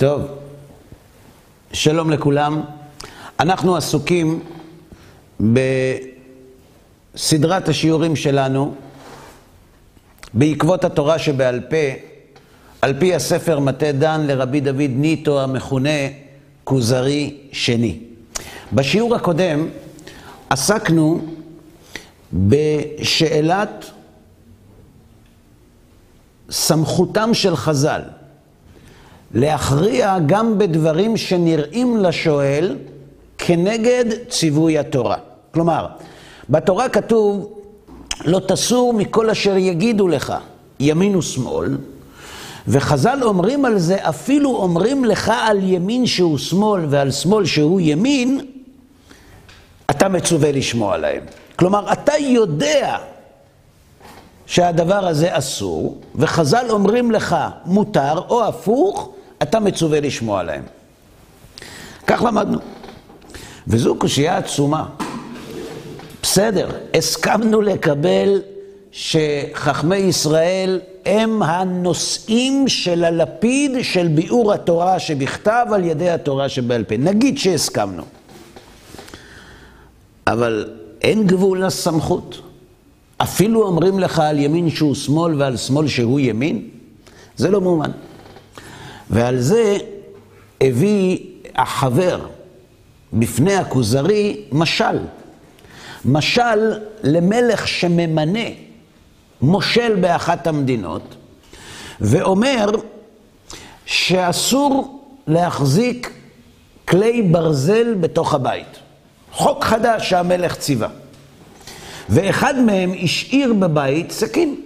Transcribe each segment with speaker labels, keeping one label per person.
Speaker 1: טוב, שלום לכולם. אנחנו עסוקים בסדרת השיעורים שלנו בעקבות התורה שבעל פה, על פי הספר מטה דן לרבי דוד ניטו המכונה כוזרי שני. בשיעור הקודם עסקנו בשאלת סמכותם של חז"ל להכריע גם בדברים שנראים לשואל כנגד ציווי התורה. כלומר, בתורה כתוב, לא תסור מכל אשר יגידו לך, ימין ושמאל, וחז"ל אומרים על זה, אפילו אומרים לך על ימין שהוא שמאל ועל שמאל שהוא ימין, אתה מצווה לשמוע להם. כלומר, אתה יודע שהדבר הזה אסור, וחז"ל אומרים לך מותר, או הפוך, אתה מצווה לשמוע להם. כך למדנו. וזו קושייה עצומה. בסדר, הסכמנו לקבל שחכמי ישראל הם הנושאים של הלפיד של ביאור התורה שבכתב על ידי התורה שבעל פה. נגיד שהסכמנו. אבל אין גבול לסמכות. אפילו אומרים לך על ימין שהוא שמאל ועל שמאל שהוא ימין, זה לא מובן. ועל זה הביא החבר בפני הכוזרי משל. משל למלך שממנה מושל באחת המדינות, ואומר שאסור להחזיק כלי ברזל בתוך הבית. חוק חדש שהמלך ציווה. ואחד מהם השאיר בבית סכין.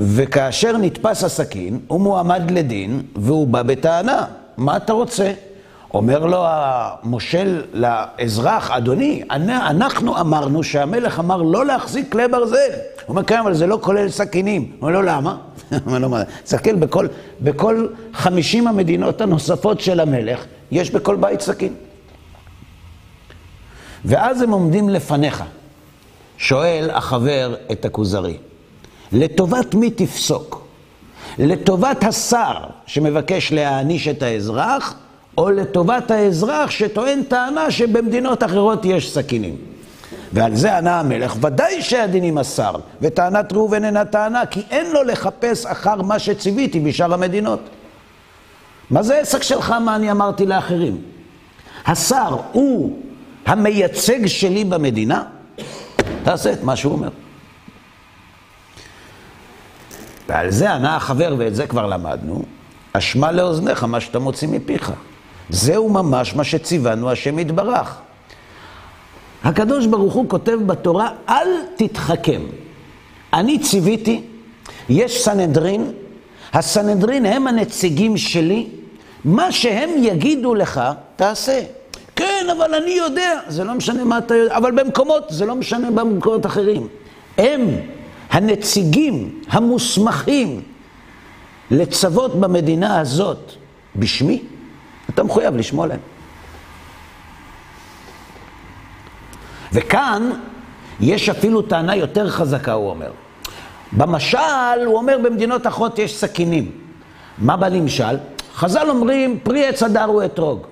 Speaker 1: וכאשר נתפס הסכין, הוא מועמד לדין, והוא בא בטענה, מה אתה רוצה? אומר לו המושל לאזרח, אדוני, אנחנו אמרנו שהמלך אמר לא להחזיק כלי ברזל. הוא אומר, כן, אבל זה לא כולל סכינים. הוא אומר לו, למה? הוא אומר לו, מה? תסתכל, בכל, בכל חמישים המדינות הנוספות של המלך, יש בכל בית סכין. ואז הם עומדים לפניך, שואל החבר את הכוזרי, לטובת מי תפסוק? לטובת השר שמבקש להעניש את האזרח, או לטובת האזרח שטוען טענה שבמדינות אחרות יש סכינים. ועל זה ענה המלך, ודאי שהדין עם השר, וטענת ראובן אינה טענה, כי אין לו לחפש אחר מה שציוויתי בשאר המדינות. מה זה עסק שלך, מה אני אמרתי לאחרים? השר הוא המייצג שלי במדינה, תעשה את מה שהוא אומר. ועל זה ענה החבר, ואת זה כבר למדנו, אשמע לאוזניך מה שאתה מוציא מפיך. זהו ממש מה שציוונו השם יתברך. הקדוש ברוך הוא כותב בתורה, אל תתחכם. אני ציוויתי, יש סנהדרין, הסנהדרין הם הנציגים שלי, מה שהם יגידו לך, תעשה. כן, אבל אני יודע, זה לא משנה מה אתה יודע, אבל במקומות, זה לא משנה במקומות אחרים. הם הנציגים המוסמכים לצוות במדינה הזאת בשמי, אתה מחויב לשמוע להם. וכאן יש אפילו טענה יותר חזקה, הוא אומר. במשל, הוא אומר, במדינות אחרות יש סכינים. מה בנמשל? חז"ל אומרים, פרי עץ הדר הוא אתרוג.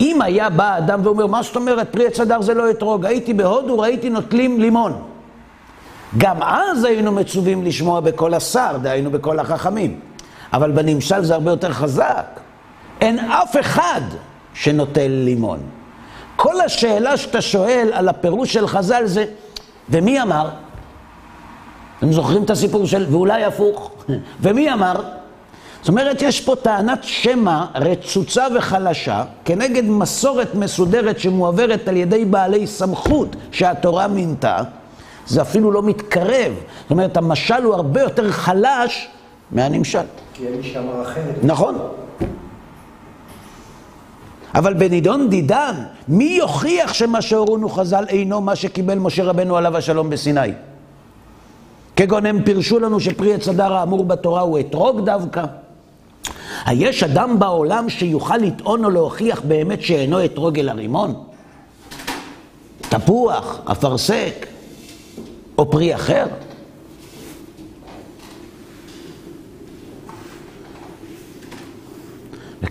Speaker 1: אם היה בא אדם ואומר, מה זאת אומרת, פרי עץ הדר זה לא אתרוג, הייתי בהודו, ראיתי נוטלים לימון. גם אז היינו מצווים לשמוע בקול השר, דהיינו בקול החכמים. אבל בנמשל זה הרבה יותר חזק. אין אף אחד שנוטל לימון. כל השאלה שאתה שואל על הפירוש של חז"ל זה, ומי אמר? אתם זוכרים את הסיפור של, ואולי הפוך, ומי אמר? זאת אומרת, יש פה טענת שמע רצוצה וחלשה כנגד מסורת מסודרת שמועברת על ידי בעלי סמכות שהתורה מינתה, זה אפילו לא מתקרב. זאת אומרת, המשל הוא הרבה יותר חלש מהנמשל.
Speaker 2: כי אין מי שאמר אחרת.
Speaker 1: נכון. אבל בנידון דידן, מי יוכיח שמה שהורונו חז"ל אינו מה שקיבל משה רבנו עליו השלום בסיני? כגון הם פירשו לנו שפרי עץ הדר האמור בתורה הוא אתרוג דווקא. היש אדם בעולם שיוכל לטעון או להוכיח באמת שאינו אתרוג אל הרימון? תפוח, אפרסק, או פרי אחר?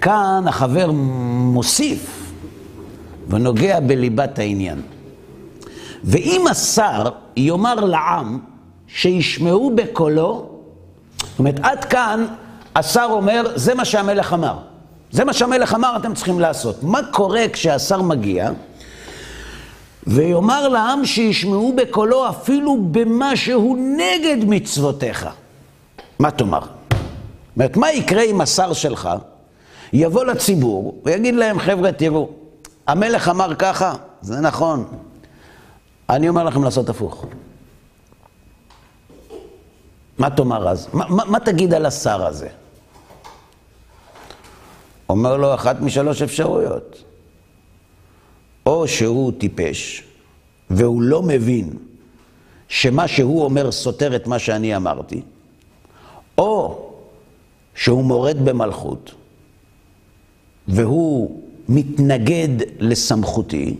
Speaker 1: כאן החבר מוסיף ונוגע בליבת העניין. ואם השר יאמר לעם שישמעו בקולו, זאת אומרת, עד כאן השר אומר, זה מה שהמלך אמר. זה מה שהמלך אמר, אתם צריכים לעשות. מה קורה כשהשר מגיע ויאמר לעם שישמעו בקולו אפילו במה שהוא נגד מצוותיך? מה תאמר? זאת אומרת, מה יקרה אם השר שלך יבוא לציבור ויגיד להם, חבר'ה, תראו, המלך אמר ככה, זה נכון. אני אומר לכם לעשות הפוך. מה תאמר אז? מה, מה, מה תגיד על השר הזה? אומר לו אחת משלוש אפשרויות. או שהוא טיפש, והוא לא מבין שמה שהוא אומר סותר את מה שאני אמרתי, או שהוא מורד במלכות, והוא מתנגד לסמכותי,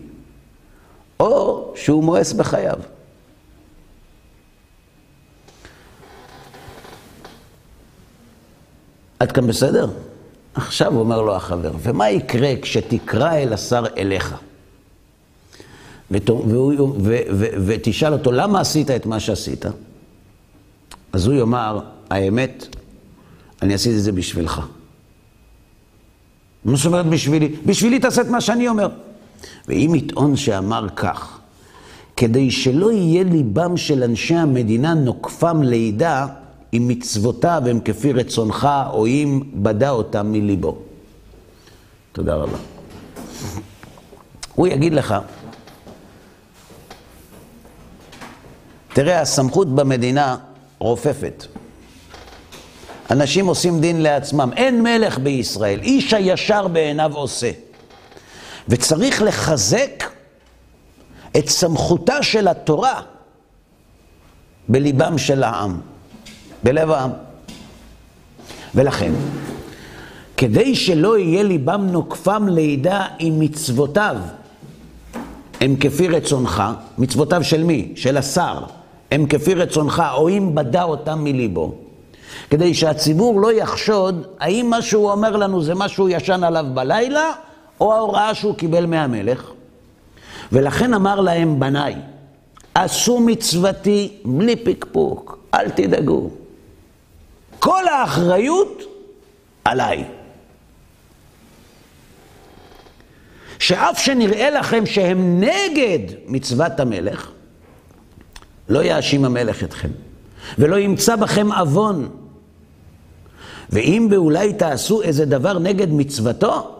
Speaker 1: או שהוא מואס בחייו. עד כאן בסדר? עכשיו אומר לו החבר, ומה יקרה כשתקרא אל השר אליך? ותשאל אותו, למה עשית את מה שעשית? אז הוא יאמר, האמת, אני עשיתי את זה בשבילך. מה זאת אומרת בשבילי? בשבילי תעשה את מה שאני אומר. ואם יטעון שאמר כך, כדי שלא יהיה ליבם של אנשי המדינה נוקפם לידה, אם מצוותיו הם כפי רצונך, או אם בדה אותם מליבו. תודה רבה. הוא יגיד לך, תראה, הסמכות במדינה רופפת. אנשים עושים דין לעצמם. אין מלך בישראל, איש הישר בעיניו עושה. וצריך לחזק את סמכותה של התורה בליבם של העם, בלב העם. ולכן, כדי שלא יהיה ליבם נוקפם לידה עם מצוותיו, הם כפי רצונך, מצוותיו של מי? של השר, הם כפי רצונך, או אם בדה אותם מליבו. כדי שהציבור לא יחשוד האם מה שהוא אומר לנו זה מה שהוא ישן עליו בלילה, או ההוראה שהוא קיבל מהמלך. ולכן אמר להם בניי, עשו מצוותי בלי פקפוק, אל תדאגו. כל האחריות עליי. שאף שנראה לכם שהם נגד מצוות המלך, לא יאשים המלך אתכם, ולא ימצא בכם עוון. ואם באולי תעשו איזה דבר נגד מצוותו,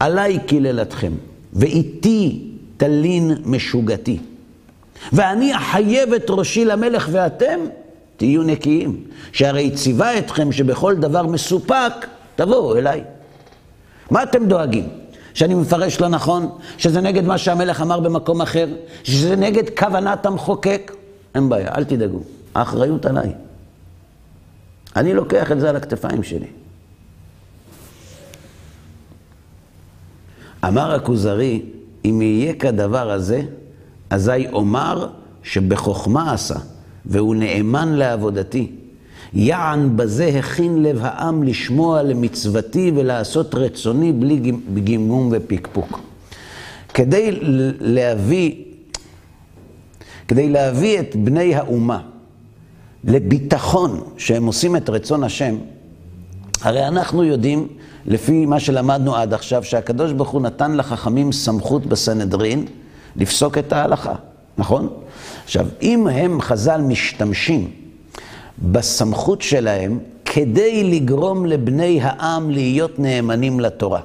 Speaker 1: עליי קללתכם, ואיתי תלין משוגתי. ואני אחייב את ראשי למלך ואתם תהיו נקיים. שהרי ציווה אתכם שבכל דבר מסופק, תבואו אליי. מה אתם דואגים? שאני מפרש לא נכון? שזה נגד מה שהמלך אמר במקום אחר? שזה נגד כוונת המחוקק? אין בעיה, אל תדאגו. האחריות עליי. אני לוקח את זה על הכתפיים שלי. אמר הכוזרי, אם יהיה כדבר הזה, אזי אומר שבחוכמה עשה, והוא נאמן לעבודתי. יען בזה הכין לב העם לשמוע למצוותי ולעשות רצוני בלי גימום ופקפוק. כדי להביא, כדי להביא את בני האומה לביטחון שהם עושים את רצון השם, הרי אנחנו יודעים, לפי מה שלמדנו עד עכשיו, שהקדוש ברוך הוא נתן לחכמים סמכות בסנהדרין לפסוק את ההלכה, נכון? עכשיו, אם הם, חז"ל, משתמשים בסמכות שלהם כדי לגרום לבני העם להיות נאמנים לתורה.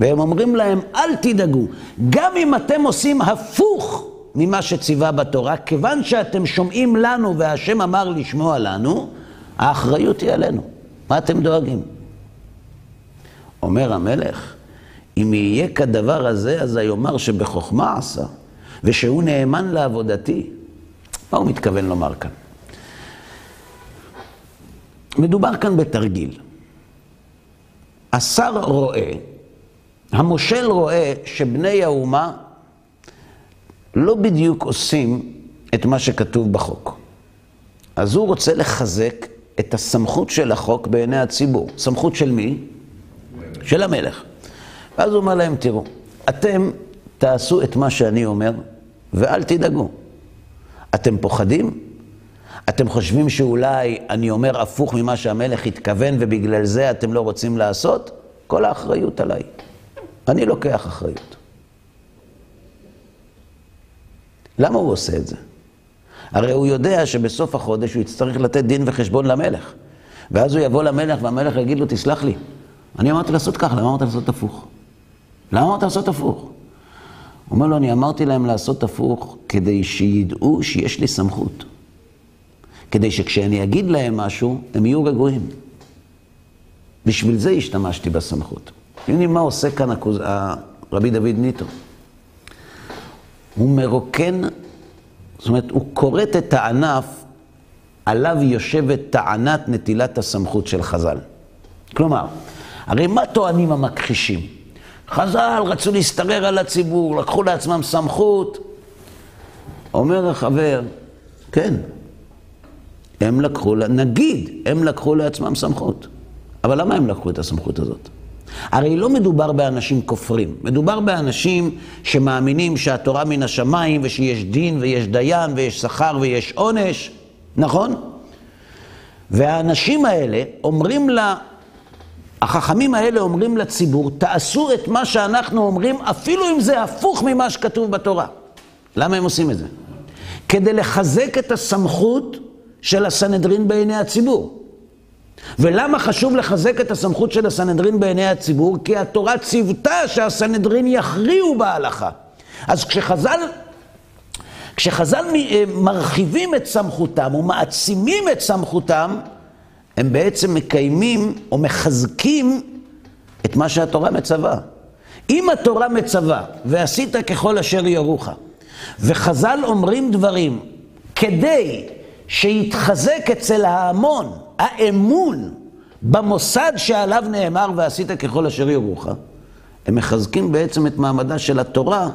Speaker 1: והם אומרים להם, אל תדאגו, גם אם אתם עושים הפוך ממה שציווה בתורה, כיוון שאתם שומעים לנו והשם אמר לשמוע לנו, האחריות היא עלינו. מה אתם דואגים? אומר המלך, אם יהיה כדבר הזה, אז היאמר שבחוכמה עשה, ושהוא נאמן לעבודתי. מה הוא מתכוון לומר כאן? מדובר כאן בתרגיל. השר רואה, המושל רואה שבני האומה לא בדיוק עושים את מה שכתוב בחוק. אז הוא רוצה לחזק את הסמכות של החוק בעיני הציבור. סמכות של מי? של המלך. ואז הוא אומר להם, תראו, אתם תעשו את מה שאני אומר, ואל תדאגו. אתם פוחדים? אתם חושבים שאולי אני אומר הפוך ממה שהמלך התכוון ובגלל זה אתם לא רוצים לעשות? כל האחריות עליי. אני לוקח אחריות. למה הוא עושה את זה? הרי הוא יודע שבסוף החודש הוא יצטרך לתת דין וחשבון למלך. ואז הוא יבוא למלך והמלך יגיד לו, תסלח לי, אני אמרתי לעשות ככה, למה אמרת לעשות הפוך? למה אמרת לעשות הפוך? הוא אומר לו, אני אמרתי להם לעשות הפוך כדי שידעו שיש לי סמכות. כדי שכשאני אגיד להם משהו, הם יהיו רגועים. בשביל זה השתמשתי בסמכות. אתם מה עושה כאן רבי דוד ניטו? הוא מרוקן, זאת אומרת, הוא כורת את הענף עליו יושבת טענת נטילת הסמכות של חז"ל. כלומר, הרי מה טוענים המכחישים? חז"ל רצו להשתרר על הציבור, לקחו לעצמם סמכות. אומר החבר, כן, הם לקחו, נגיד, הם לקחו לעצמם סמכות. אבל למה הם לקחו את הסמכות הזאת? הרי לא מדובר באנשים כופרים, מדובר באנשים שמאמינים שהתורה מן השמיים ושיש דין ויש דיין ויש שכר ויש עונש, נכון? והאנשים האלה אומרים לה, החכמים האלה אומרים לציבור, תעשו את מה שאנחנו אומרים, אפילו אם זה הפוך ממה שכתוב בתורה. למה הם עושים את זה? כדי לחזק את הסמכות של הסנהדרין בעיני הציבור. ולמה חשוב לחזק את הסמכות של הסנהדרין בעיני הציבור? כי התורה ציוותה שהסנהדרין יכריעו בהלכה. אז כשחז"ל, כשחז"ל אה, מרחיבים את סמכותם ומעצימים את סמכותם, הם בעצם מקיימים או מחזקים את מה שהתורה מצווה. אם התורה מצווה, ועשית ככל אשר יורוך, וחז"ל אומרים דברים כדי שיתחזק אצל ההמון האמון במוסד שעליו נאמר ועשית ככל אשר יורוך, הם מחזקים בעצם את מעמדה של התורה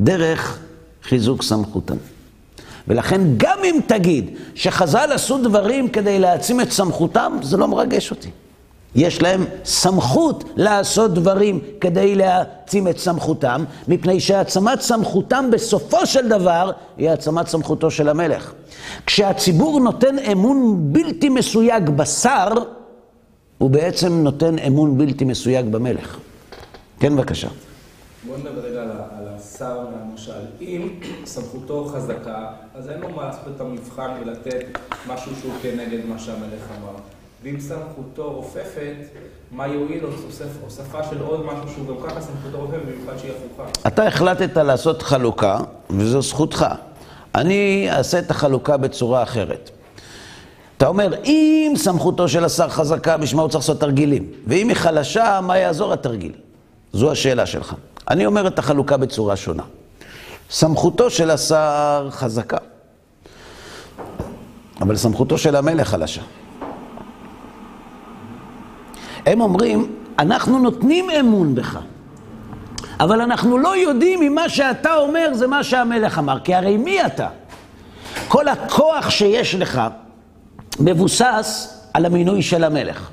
Speaker 1: דרך חיזוק סמכותם. ולכן גם אם תגיד שחז"ל עשו דברים כדי להעצים את סמכותם, זה לא מרגש אותי. יש להם סמכות לעשות דברים כדי להעצים את סמכותם, מפני שהעצמת סמכותם בסופו של דבר היא העצמת סמכותו של המלך. כשהציבור נותן אמון בלתי מסויג בשר, הוא בעצם נותן אמון בלתי מסויג במלך. כן, בבקשה.
Speaker 2: בוא נדבר רגע על השר למשל. אם סמכותו חזקה, אז אין לו מה לעשות את המבחן ולתת משהו שהוא כנגד מה שהמלך אמר. ואם סמכותו רופפת, מה יועיל הוספה של עוד משהו שהוא גם ככה סמכותו רופפת, במיוחד שהיא הפוכה.
Speaker 1: אתה החלטת לעשות חלוקה, וזו זכותך. אני אעשה את החלוקה בצורה אחרת. אתה אומר, אם סמכותו של השר חזקה, בשביל מה הוא צריך לעשות תרגילים? ואם היא חלשה, מה יעזור התרגיל? זו השאלה שלך. אני אומר את החלוקה בצורה שונה. סמכותו של השר חזקה, אבל סמכותו של המלך חלשה. הם אומרים, אנחנו נותנים אמון בך, אבל אנחנו לא יודעים אם מה שאתה אומר זה מה שהמלך אמר, כי הרי מי אתה? כל הכוח שיש לך מבוסס על המינוי של המלך.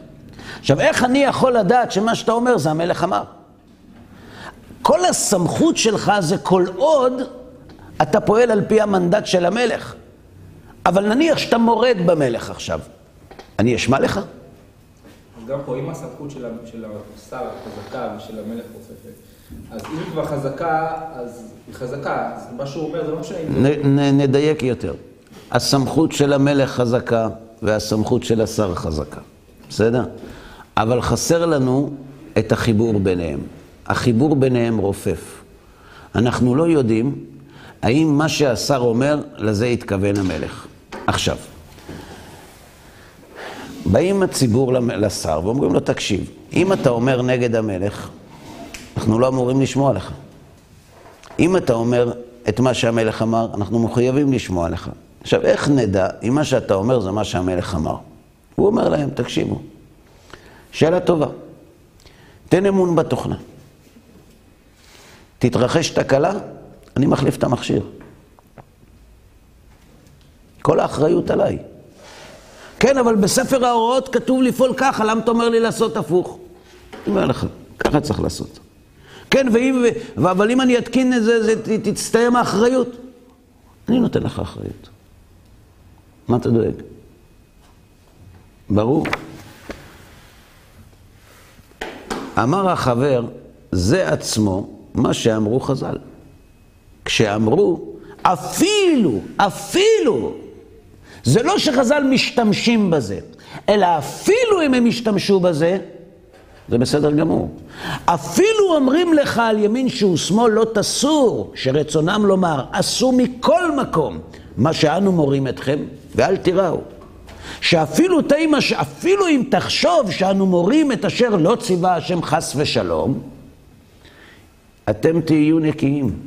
Speaker 1: עכשיו, איך אני יכול לדעת שמה שאתה אומר זה המלך אמר? כל הסמכות שלך זה כל עוד אתה פועל על פי המנדט של המלך. אבל נניח שאתה מורד במלך עכשיו, אני אשמע לך?
Speaker 2: גם פה, אם הסמכות של השר חזקה ושל המלך רופפת, אז אם היא כבר חזקה, אז היא חזקה, אז מה שהוא אומר זה לא משנה.
Speaker 1: נדייק יותר. הסמכות של המלך חזקה והסמכות של השר חזקה, בסדר? אבל חסר לנו את החיבור ביניהם. החיבור ביניהם רופף. אנחנו לא יודעים האם מה שהשר אומר, לזה התכוון המלך. עכשיו, באים הציבור לשר ואומרים לו, תקשיב, אם אתה אומר נגד המלך, אנחנו לא אמורים לשמוע לך. אם אתה אומר את מה שהמלך אמר, אנחנו מחויבים לשמוע לך. עכשיו, איך נדע אם מה שאתה אומר זה מה שהמלך אמר? הוא אומר להם, תקשיבו, שאלה טובה, תן אמון בתוכנה. תתרחש תקלה, אני מחליף את המכשיר. כל האחריות עליי. כן, אבל בספר ההוראות כתוב לפעול ככה, למה אתה אומר לי לעשות הפוך? אני אומר לך, ככה צריך לעשות. כן, ואם. אבל אם אני אתקין את זה, זה תצטיים האחריות. אני נותן לך אחריות. מה אתה דואג? ברור. אמר החבר, זה עצמו מה שאמרו חז"ל. כשאמרו, אפילו, אפילו, זה לא שחז"ל משתמשים בזה, אלא אפילו אם הם ישתמשו בזה, זה בסדר גמור. אפילו אומרים לך על ימין שהוא שמאל לא תסור, שרצונם לומר, עשו מכל מקום מה שאנו מורים אתכם, ואל תיראו. שאפילו תימא, אפילו אם תחשוב שאנו מורים את אשר לא ציווה השם חס ושלום, אתם תהיו נקיים,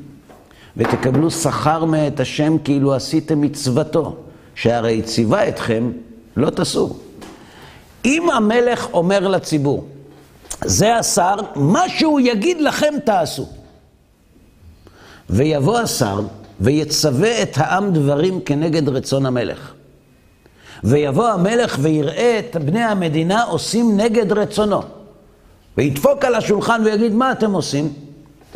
Speaker 1: ותקבלו שכר מאת השם כאילו עשיתם מצוותו, שהרי ציווה אתכם לא תסור. אם המלך אומר לציבור, זה השר, מה שהוא יגיד לכם תעשו. ויבוא השר ויצווה את העם דברים כנגד רצון המלך. ויבוא המלך ויראה את בני המדינה עושים נגד רצונו. וידפוק על השולחן ויגיד, מה אתם עושים?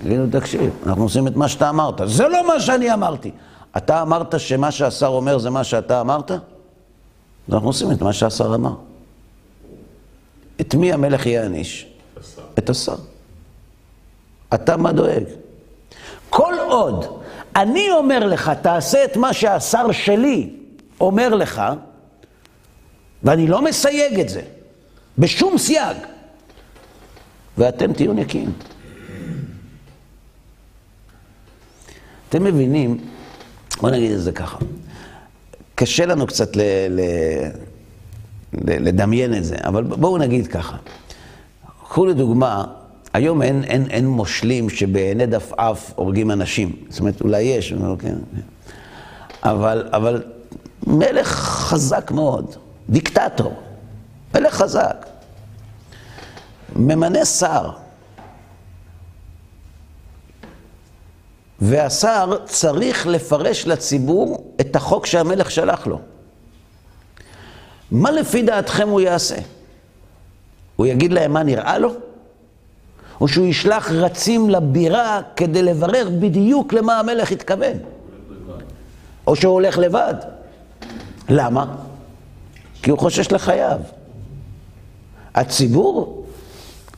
Speaker 1: תגידו, תקשיב, אנחנו עושים את מה שאתה אמרת. זה לא מה שאני אמרתי. אתה אמרת שמה שהשר אומר זה מה שאתה אמרת? אנחנו עושים את מה שהשר אמר. את מי המלך יעניש? את השר. אתה מה דואג? כל עוד אני אומר לך, תעשה את מה שהשר שלי אומר לך, ואני לא מסייג את זה, בשום סייג, ואתם תהיו נקיים. אתם מבינים, בואו נגיד את זה ככה, קשה לנו קצת ל, ל, ל, לדמיין את זה, אבל בואו נגיד ככה. קחו לדוגמה, היום אין, אין, אין מושלים שבעיני דף אף הורגים אנשים. זאת אומרת, אולי יש, כן. אבל, אבל מלך חזק מאוד, דיקטטור, מלך חזק, ממנה שר. והשר צריך לפרש לציבור את החוק שהמלך שלח לו. מה לפי דעתכם הוא יעשה? הוא יגיד להם מה נראה לו? או שהוא ישלח רצים לבירה כדי לברר בדיוק למה המלך התכוון? או שהוא הולך לבד. למה? כי הוא חושש לחייו. הציבור,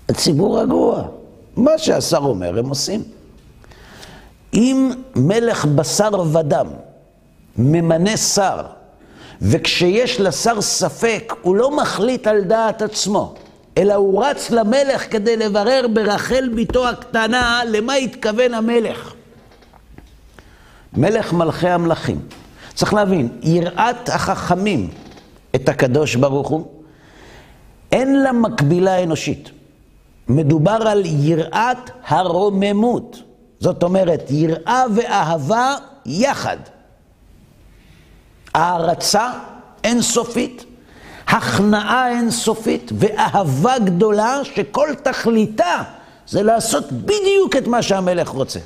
Speaker 1: הציבור רגוע. מה שהשר אומר, הם עושים. אם מלך בשר ודם ממנה שר, וכשיש לשר ספק, הוא לא מחליט על דעת עצמו, אלא הוא רץ למלך כדי לברר ברחל בתו הקטנה למה התכוון המלך. מלך מלכי המלכים. צריך להבין, יראת החכמים את הקדוש ברוך הוא, אין לה מקבילה אנושית. מדובר על יראת הרוממות. זאת אומרת, יראה ואהבה יחד. הערצה אינסופית, הכנעה אינסופית ואהבה גדולה שכל תכליתה זה לעשות בדיוק את מה שהמלך רוצה.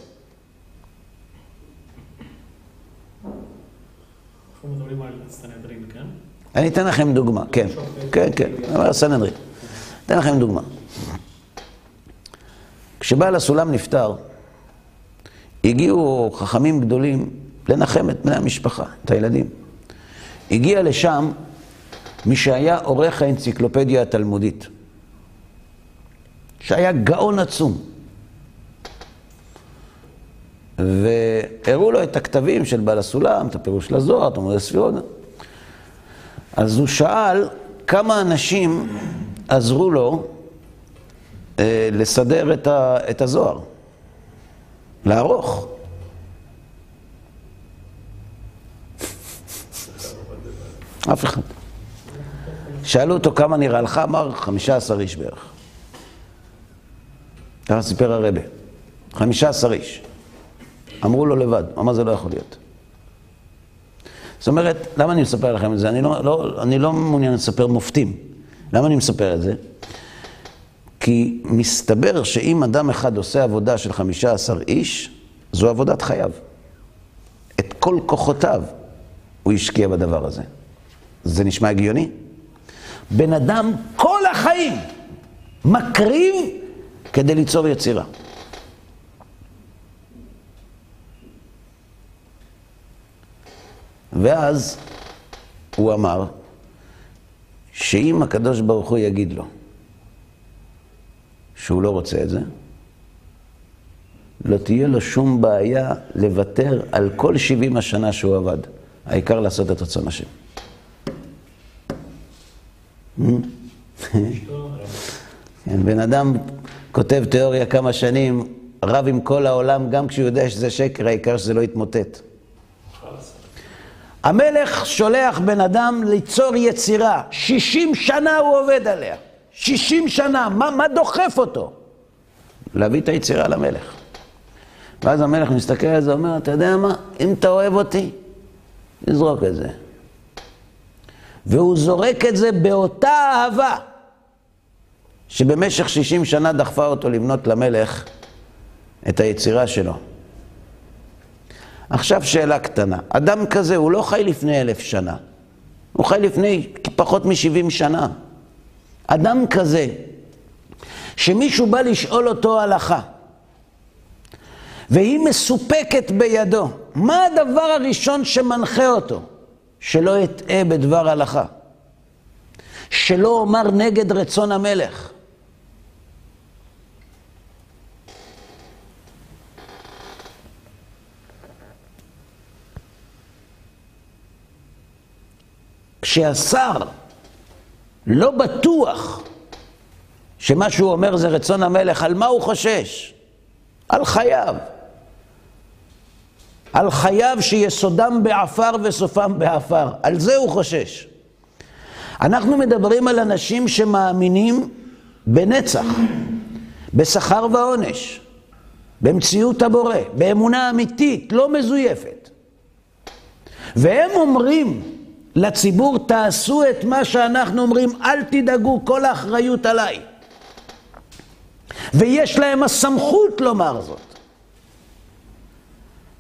Speaker 1: אני אתן לכם דוגמה, כן, כן, כן, אומר סנהדרין. אתן לכם דוגמה. כשבעל הסולם נפטר, הגיעו חכמים גדולים לנחם את בני המשפחה, את הילדים. הגיע לשם מי שהיה עורך האנציקלופדיה התלמודית, שהיה גאון עצום. והראו לו את הכתבים של בעל הסולם, את הפירוש לזוהר, את עמוד הספירות. אז הוא שאל כמה אנשים עזרו לו אה, לסדר את, ה, את הזוהר, לערוך. אף אחד. שאלו אותו כמה נראה לך, אמר חמישה עשר איש בערך. ככה סיפר הרבה. חמישה עשר איש. אמרו לו לבד, אמר זה לא יכול להיות. זאת אומרת, למה אני מספר לכם את זה? אני לא, לא, אני לא מעוניין לספר מופתים. למה אני מספר את זה? כי מסתבר שאם אדם אחד עושה עבודה של חמישה עשר איש, זו עבודת חייו. את כל כוחותיו הוא השקיע בדבר הזה. זה נשמע הגיוני? בן אדם כל החיים מקריב כדי ליצור יצירה. ואז הוא אמר שאם הקדוש ברוך הוא יגיד לו שהוא לא רוצה את זה, לא תהיה לו שום בעיה לוותר על כל 70 השנה שהוא עבד. העיקר לעשות את רצון השם. כן, בן אדם כותב תיאוריה כמה שנים, רב עם כל העולם, גם כשהוא יודע שזה שקר, העיקר שזה לא יתמוטט. המלך שולח בן אדם ליצור יצירה, 60 שנה הוא עובד עליה. 60 שנה, מה, מה דוחף אותו? להביא את היצירה למלך. ואז המלך מסתכל על זה ואומר, אתה יודע מה, אם אתה אוהב אותי, נזרוק את זה. והוא זורק את זה באותה אהבה שבמשך 60 שנה דחפה אותו לבנות למלך את היצירה שלו. עכשיו שאלה קטנה, אדם כזה הוא לא חי לפני אלף שנה, הוא חי לפני פחות מ-70 שנה. אדם כזה, שמישהו בא לשאול אותו הלכה, והיא מסופקת בידו, מה הדבר הראשון שמנחה אותו? שלא יטעה בדבר הלכה, שלא אומר נגד רצון המלך. כשהשר לא בטוח שמה שהוא אומר זה רצון המלך, על מה הוא חושש? על חייו. על חייו שיסודם בעפר וסופם בעפר. על זה הוא חושש. אנחנו מדברים על אנשים שמאמינים בנצח, בשכר ועונש, במציאות הבורא, באמונה אמיתית, לא מזויפת. והם אומרים לציבור, תעשו את מה שאנחנו אומרים, אל תדאגו, כל האחריות עליי. ויש להם הסמכות לומר זאת.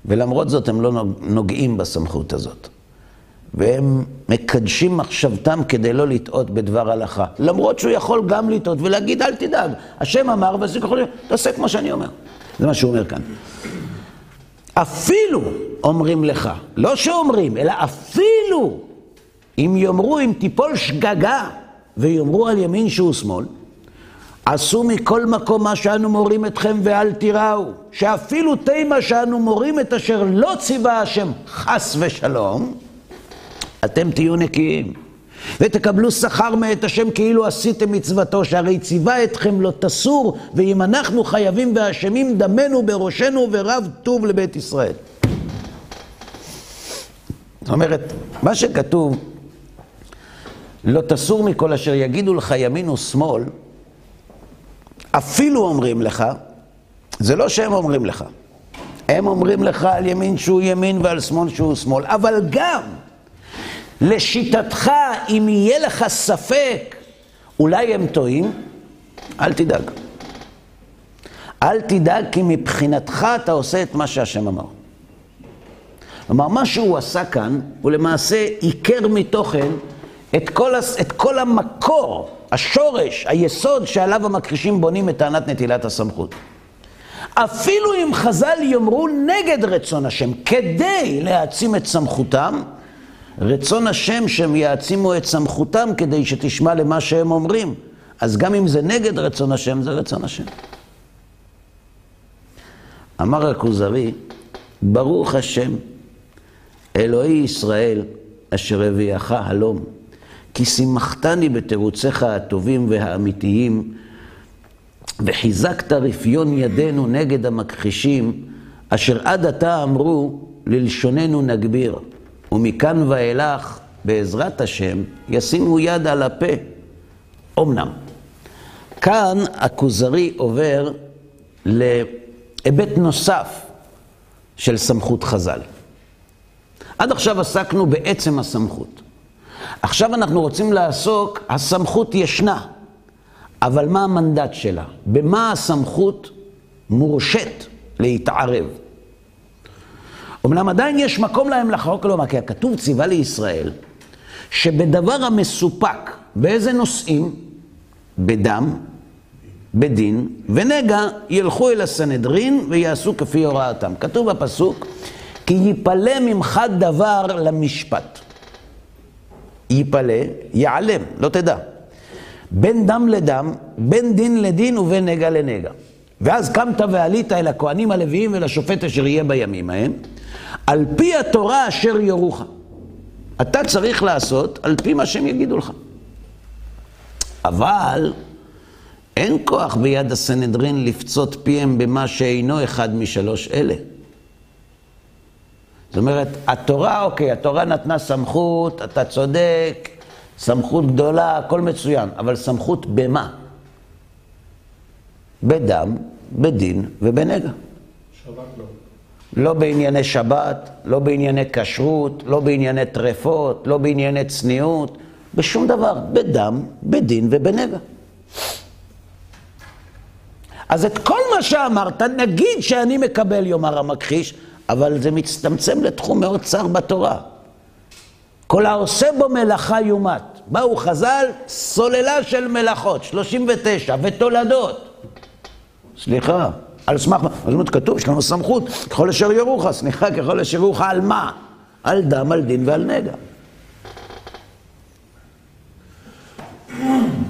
Speaker 1: ולמרות זאת הם לא נוגעים בסמכות הזאת. והם מקדשים מחשבתם כדי לא לטעות בדבר הלכה. למרות שהוא יכול גם לטעות ולהגיד, אל תדאג, השם אמר, וזה יכול להיות, תעשה כמו שאני אומר. זה מה שהוא אומר כאן. אפילו אומרים לך, לא שאומרים, אלא אפילו אם יאמרו, אם תיפול שגגה, ויאמרו על ימין שהוא שמאל, עשו מכל מקום מה שאנו מורים אתכם ואל תיראו, שאפילו תימה שאנו מורים את אשר לא ציווה השם חס ושלום, אתם תהיו נקיים. ותקבלו שכר מאת השם כאילו עשיתם מצוותו, שהרי ציווה אתכם לא תסור, ואם אנחנו חייבים ואשמים דמנו בראשנו ורב טוב לבית ישראל. זאת אומרת, מה שכתוב, לא תסור מכל אשר יגידו לך ימין ושמאל, אפילו אומרים לך, זה לא שהם אומרים לך. הם אומרים לך על ימין שהוא ימין ועל שמאל שהוא שמאל, אבל גם לשיטתך, אם יהיה לך ספק, אולי הם טועים, אל תדאג. אל תדאג, כי מבחינתך אתה עושה את מה שהשם אמר. כלומר, מה שהוא עשה כאן, הוא למעשה עיקר מתוכן את כל, את כל המקור השורש, היסוד שעליו המכחישים בונים את טענת נטילת הסמכות. אפילו אם חז"ל יאמרו נגד רצון השם, כדי להעצים את סמכותם, רצון השם שהם יעצימו את סמכותם כדי שתשמע למה שהם אומרים. אז גם אם זה נגד רצון השם, זה רצון השם. אמר הכוזרי, ברוך השם, אלוהי ישראל, אשר הביאך הלום. כי שימחתני בתירוציך הטובים והאמיתיים, וחיזקת רפיון ידינו נגד המכחישים, אשר עד עתה אמרו, ללשוננו נגביר, ומכאן ואילך, בעזרת השם, ישימו יד על הפה. אמנם. כאן הכוזרי עובר להיבט נוסף של סמכות חז"ל. עד עכשיו עסקנו בעצם הסמכות. עכשיו אנחנו רוצים לעסוק, הסמכות ישנה, אבל מה המנדט שלה? במה הסמכות מורשית להתערב? אמנם עדיין יש מקום להם לחוק לומר, כי הכתוב ציווה לישראל שבדבר המסופק, באיזה נושאים? בדם, בדין, ונגע ילכו אל הסנהדרין ויעשו כפי הוראתם. כתוב בפסוק, כי יפלא ממך דבר למשפט. יפלא, ייעלם, לא תדע. בין דם לדם, בין דין לדין ובין נגע לנגע. ואז קמת ועלית אל הכהנים הלוויים ולשופט אשר יהיה בימים ההם, על פי התורה אשר יורוך. אתה צריך לעשות על פי מה שהם יגידו לך. אבל אין כוח ביד הסנהדרין לפצות פיהם במה שאינו אחד משלוש אלה. זאת אומרת, התורה, אוקיי, התורה נתנה סמכות, אתה צודק, סמכות גדולה, הכל מצוין, אבל סמכות במה? בדם, בדין ובנגע.
Speaker 2: שבת לא.
Speaker 1: לא בענייני שבת, לא בענייני כשרות, לא בענייני טרפות, לא בענייני צניעות, בשום דבר, בדם, בדין ובנגע. אז את כל מה שאמרת, נגיד שאני מקבל, יאמר המכחיש, אבל זה מצטמצם לתחום מאוד צר בתורה. כל העושה בו מלאכה יומת. באו חז"ל, סוללה של מלאכות, 39, ותולדות. סליחה, על סמך מה? זאת אומרת, כתוב, יש לנו סמכות, ככל אשר יורוך, סליחה, ככל אשר יורוך, על מה? על דם, על דין ועל נגע.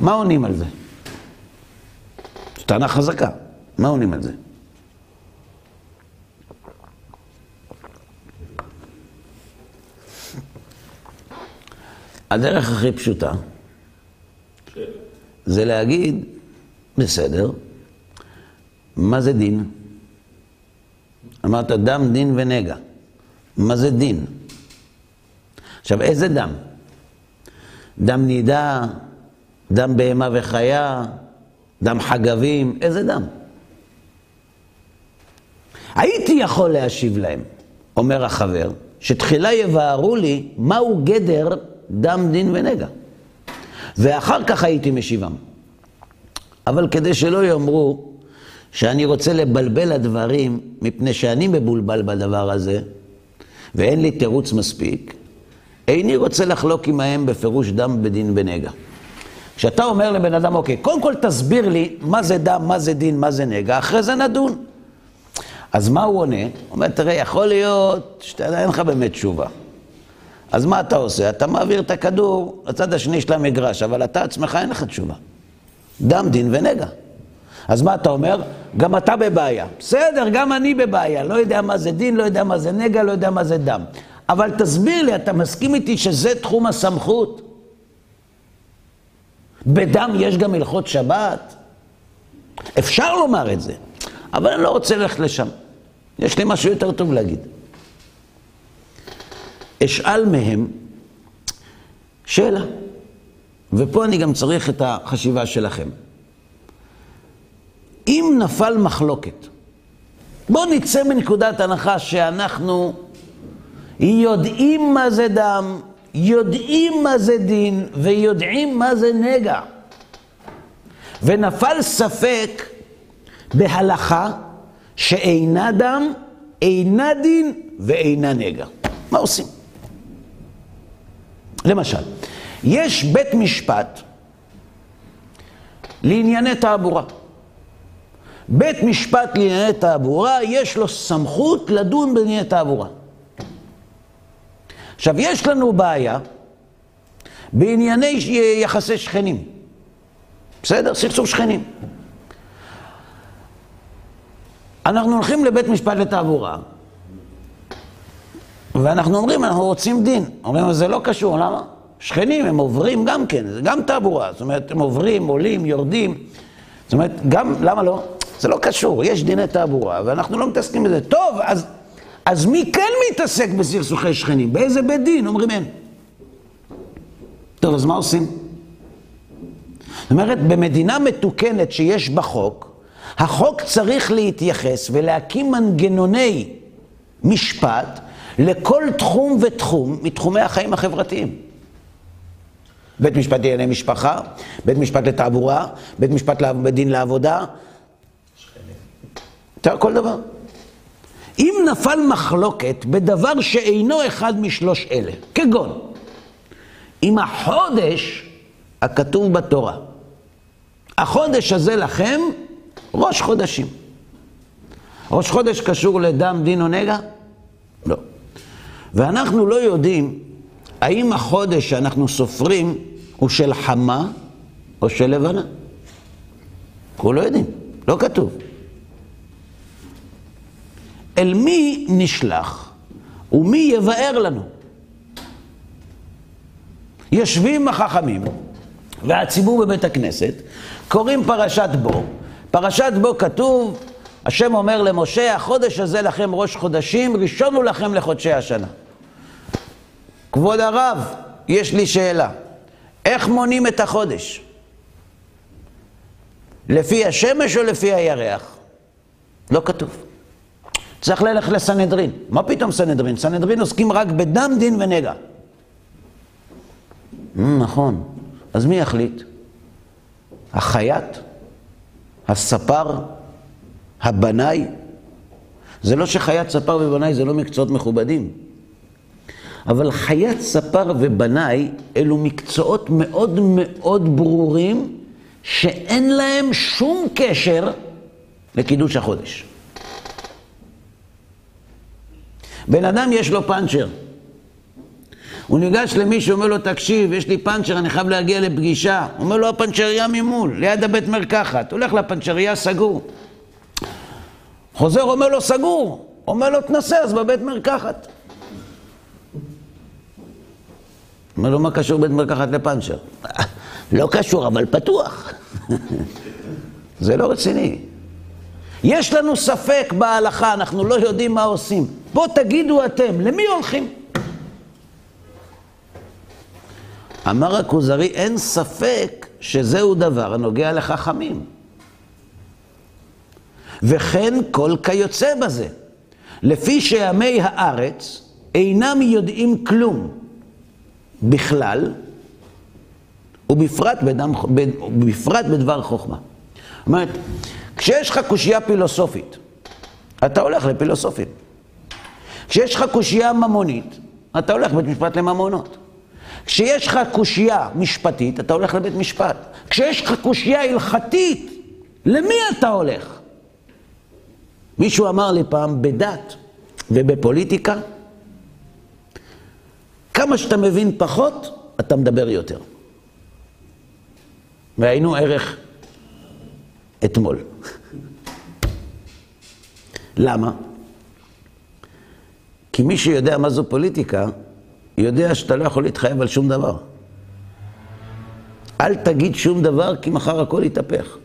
Speaker 1: מה עונים על זה? זו טענה חזקה. מה עונים על זה? הדרך הכי פשוטה זה להגיד, בסדר, מה זה דין? אמרת דם, דין ונגע. מה זה דין? עכשיו, איזה דם? דם נידה, דם בהמה וחיה, דם חגבים, איזה דם? הייתי יכול להשיב להם, אומר החבר, שתחילה יבהרו לי מהו גדר דם, דין ונגע. ואחר כך הייתי משיבם. אבל כדי שלא יאמרו שאני רוצה לבלבל הדברים, מפני שאני מבולבל בדבר הזה, ואין לי תירוץ מספיק, איני רוצה לחלוק עמהם בפירוש דם בדין בנגע. כשאתה אומר לבן אדם, אוקיי, קודם כל תסביר לי מה זה דם, מה זה דין, מה זה נגע, אחרי זה נדון. אז מה הוא עונה? הוא אומר, תראה, יכול להיות שאתה אין לך באמת תשובה. אז מה אתה עושה? אתה מעביר את הכדור לצד השני של המגרש, אבל אתה עצמך אין לך תשובה. דם, דין ונגע. אז מה אתה אומר? גם אתה בבעיה. בסדר, גם אני בבעיה. לא יודע מה זה דין, לא יודע מה זה נגע, לא יודע מה זה דם. אבל תסביר לי, אתה מסכים איתי שזה תחום הסמכות? בדם יש גם הלכות שבת? אפשר לומר את זה, אבל אני לא רוצה ללכת לשם. יש לי משהו יותר טוב להגיד. אשאל מהם שאלה, ופה אני גם צריך את החשיבה שלכם. אם נפל מחלוקת, בואו נצא מנקודת הנחה שאנחנו יודעים מה זה דם, יודעים מה זה דין ויודעים מה זה נגע. ונפל ספק בהלכה שאינה דם, אינה דין ואינה נגע. מה עושים? למשל, יש בית משפט לענייני תעבורה. בית משפט לענייני תעבורה, יש לו סמכות לדון בענייני תעבורה. עכשיו, יש לנו בעיה בענייני יחסי שכנים. בסדר? סכסוך שכנים. אנחנו הולכים לבית משפט לתעבורה, ואנחנו אומרים, אנחנו רוצים דין. אומרים, זה לא קשור, למה? שכנים, הם עוברים גם כן, זה גם תעבורה. זאת אומרת, הם עוברים, עולים, יורדים. זאת אומרת, גם, למה לא? זה לא קשור, יש דיני תעבורה, ואנחנו לא מתעסקים בזה. טוב, אז, אז מי כן מתעסק בסכסוכי שכנים? באיזה בית דין? אומרים אין. טוב, אז מה עושים? זאת אומרת, במדינה מתוקנת שיש בה חוק, החוק צריך להתייחס ולהקים מנגנוני משפט לכל תחום ותחום מתחומי החיים החברתיים. בית משפט לענייני משפחה, בית משפט לתעבורה, בית משפט בדין לעבודה. כל דבר. אם נפל מחלוקת בדבר שאינו אחד משלוש אלה, כגון, אם החודש הכתוב בתורה, החודש הזה לכם ראש חודשים. ראש חודש קשור לדם, דין או נגע? ואנחנו לא יודעים האם החודש שאנחנו סופרים הוא של חמה או של לבנה. אנחנו לא יודעים, לא כתוב. אל מי נשלח ומי יבאר לנו? יושבים החכמים והציבור בבית הכנסת, קוראים פרשת בו. פרשת בו כתוב, השם אומר למשה, החודש הזה לכם ראש חודשים, ראשון הוא לכם לחודשי השנה. כבוד הרב, יש לי שאלה. איך מונים את החודש? לפי השמש או לפי הירח? לא כתוב. צריך ללכת לסנהדרין. מה פתאום סנהדרין? סנהדרין עוסקים רק בדם, דין ונגע. Mm, נכון. אז מי יחליט? החייט? הספר? הבנאי? זה לא שחייט, ספר ובנאי זה לא מקצועות מכובדים. אבל חייט, ספר ובנאי אלו מקצועות מאוד מאוד ברורים שאין להם שום קשר לקידוש החודש. בן אדם יש לו פאנצ'ר. הוא ניגש למישהו, אומר לו, תקשיב, יש לי פאנצ'ר, אני חייב להגיע לפגישה. אומר לו, הפאנצ'ריה ממול, ליד הבית מרקחת. הולך לפאנצ'ריה, סגור. חוזר, אומר לו, סגור. אומר לו, תנסה אז בבית מרקחת. אומר לו, מה קשור בית מרקחת לפאנצ'ר? לא קשור, אבל פתוח. זה לא רציני. יש לנו ספק בהלכה, אנחנו לא יודעים מה עושים. בואו תגידו אתם, למי הולכים? אמר הכוזרי, אין ספק שזהו דבר הנוגע לחכמים. וכן כל כיוצא בזה. לפי שעמי הארץ אינם יודעים כלום בכלל, ובפרט, בדם, ובפרט בדבר חוכמה. זאת אומרת, כשיש לך קושייה פילוסופית, אתה הולך לפילוסופים. כשיש לך קושייה ממונית, אתה הולך לבית משפט לממונות. כשיש לך קושייה משפטית, אתה הולך לבית משפט. כשיש לך קושייה הלכתית, למי אתה הולך? מישהו אמר לי פעם, בדת ובפוליטיקה, כמה שאתה מבין פחות, אתה מדבר יותר. והיינו ערך אתמול. למה? כי מי שיודע מה זו פוליטיקה, יודע שאתה לא יכול להתחייב על שום דבר. אל תגיד שום דבר, כי מחר הכל יתהפך.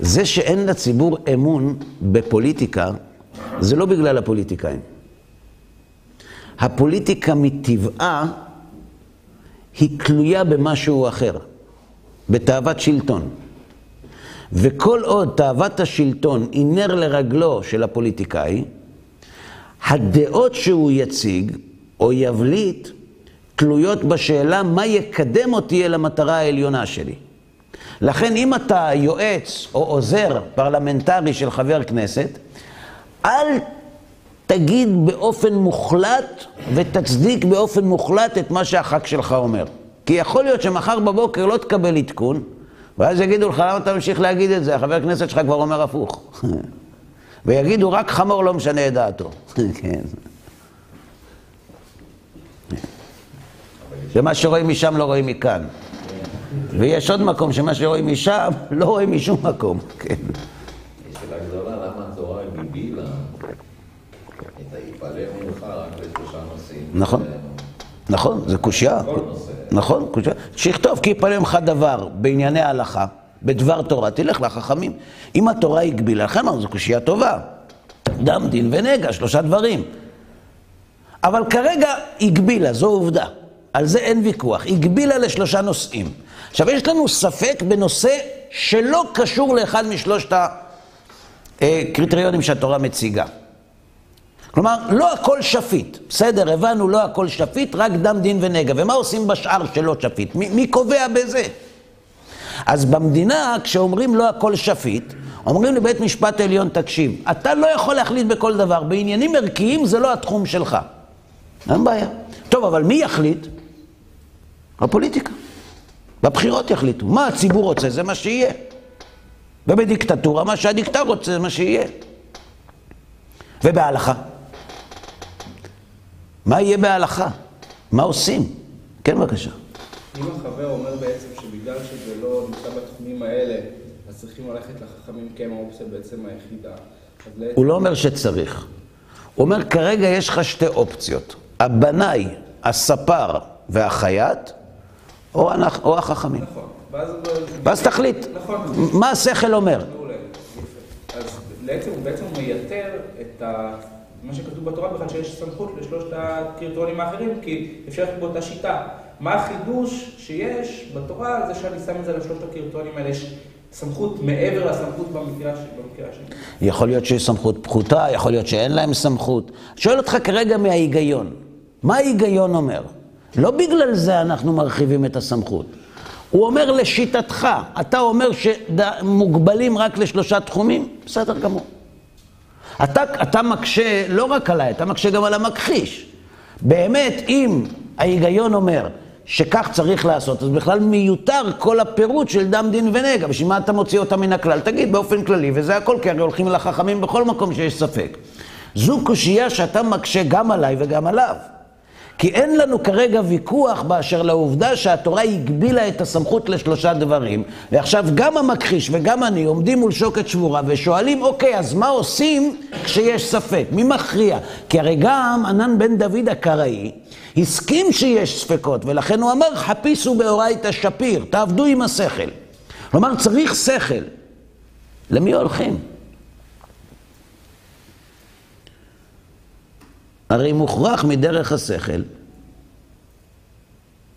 Speaker 1: זה שאין לציבור אמון בפוליטיקה, זה לא בגלל הפוליטיקאים. הפוליטיקה מטבעה היא תלויה במשהו אחר, בתאוות שלטון. וכל עוד תאוות השלטון היא נר לרגלו של הפוליטיקאי, הדעות שהוא יציג או יבליט תלויות בשאלה מה יקדם אותי אל המטרה העליונה שלי. לכן אם אתה יועץ או עוזר פרלמנטרי של חבר כנסת, אל תגיד באופן מוחלט ותצדיק באופן מוחלט את מה שהח"כ שלך אומר. כי יכול להיות שמחר בבוקר לא תקבל עדכון, ואז יגידו לך, למה אתה ממשיך להגיד את זה? החבר כנסת שלך כבר אומר הפוך. ויגידו, רק חמור לא משנה את דעתו. כן. ומה שרואים משם לא רואים מכאן. ויש עוד מקום שמה שרואים משם לא רואים משום מקום. כן.
Speaker 3: יש שאלה גדולה, למה התורה הגבילה את היפלא ממך רק לשלושה נושאים?
Speaker 1: נכון. נכון, זה קושייה. נכון, קושייה. שיכתוב כי יפלא ממך דבר בענייני ההלכה, בדבר תורה, תלך לחכמים. אם התורה הגבילה, לכן אמרנו, זו קושייה טובה. דם, דין ונגע, שלושה דברים. אבל כרגע הגבילה, זו עובדה. על זה אין ויכוח. הגבילה לשלושה נושאים. עכשיו, יש לנו ספק בנושא שלא קשור לאחד משלושת הקריטריונים שהתורה מציגה. כלומר, לא הכל שפיט. בסדר, הבנו, לא הכל שפיט, רק דם, דין ונגע. ומה עושים בשאר שלא שפיט? מי, מי קובע בזה? אז במדינה, כשאומרים לא הכל שפיט, אומרים לבית משפט עליון, תקשיב, אתה לא יכול להחליט בכל דבר. בעניינים ערכיים זה לא התחום שלך. אין בעיה. טוב, אבל מי יחליט? הפוליטיקה. בבחירות יחליטו. מה הציבור רוצה, זה מה שיהיה. ובדיקטטורה, מה שהדיקטר רוצה, זה מה שיהיה. ובהלכה. מה יהיה בהלכה? מה עושים? כן, בבקשה.
Speaker 2: אם החבר אומר בעצם שבגלל שזה לא נמצא בתחומים האלה, אז צריכים ללכת לחכמים כי הם האופציה בעצם היחידה.
Speaker 1: הוא לא אומר שצריך. הוא אומר, כרגע יש לך שתי אופציות. הבנאי, הספר והחייט, או, אנחנו, או החכמים.
Speaker 2: נכון. ואז
Speaker 1: תחליט.
Speaker 2: נכון.
Speaker 1: מה השכל אומר?
Speaker 2: אז בעצם הוא בעצם מייתר את. מה שכתוב בתורה בכלל שיש סמכות לשלושת הקריטריונים האחרים, כי אפשר ללכת באותה שיטה. מה החידוש שיש בתורה זה שאני שם את זה לשלושת הקריטריונים האלה. יש סמכות מעבר לסמכות במקרה השני.
Speaker 1: יכול להיות שיש סמכות פחותה, יכול להיות שאין להם סמכות. שואל אותך כרגע מההיגיון. מה ההיגיון אומר? לא בגלל זה אנחנו מרחיבים את הסמכות. הוא אומר לשיטתך, אתה אומר שמוגבלים רק לשלושה תחומים? בסדר גמור. אתה, אתה מקשה לא רק עליי, אתה מקשה גם על המכחיש. באמת, אם ההיגיון אומר שכך צריך לעשות, אז בכלל מיותר כל הפירוט של דם דין ונגע. בשביל מה אתה מוציא אותה מן הכלל? תגיד באופן כללי, וזה הכל, כי הרי הולכים לחכמים בכל מקום שיש ספק. זו קושייה שאתה מקשה גם עליי וגם עליו. כי אין לנו כרגע ויכוח באשר לעובדה שהתורה הגבילה את הסמכות לשלושה דברים, ועכשיו גם המכחיש וגם אני עומדים מול שוקת שבורה ושואלים, אוקיי, אז מה עושים כשיש ספק? מי מכריע? כי הרי גם ענן בן דוד הקראי הסכים שיש ספקות, ולכן הוא אמר, חפיסו באורייתא שפיר, תעבדו עם השכל. כלומר, צריך שכל. למי הולכים? הרי מוכרח מדרך השכל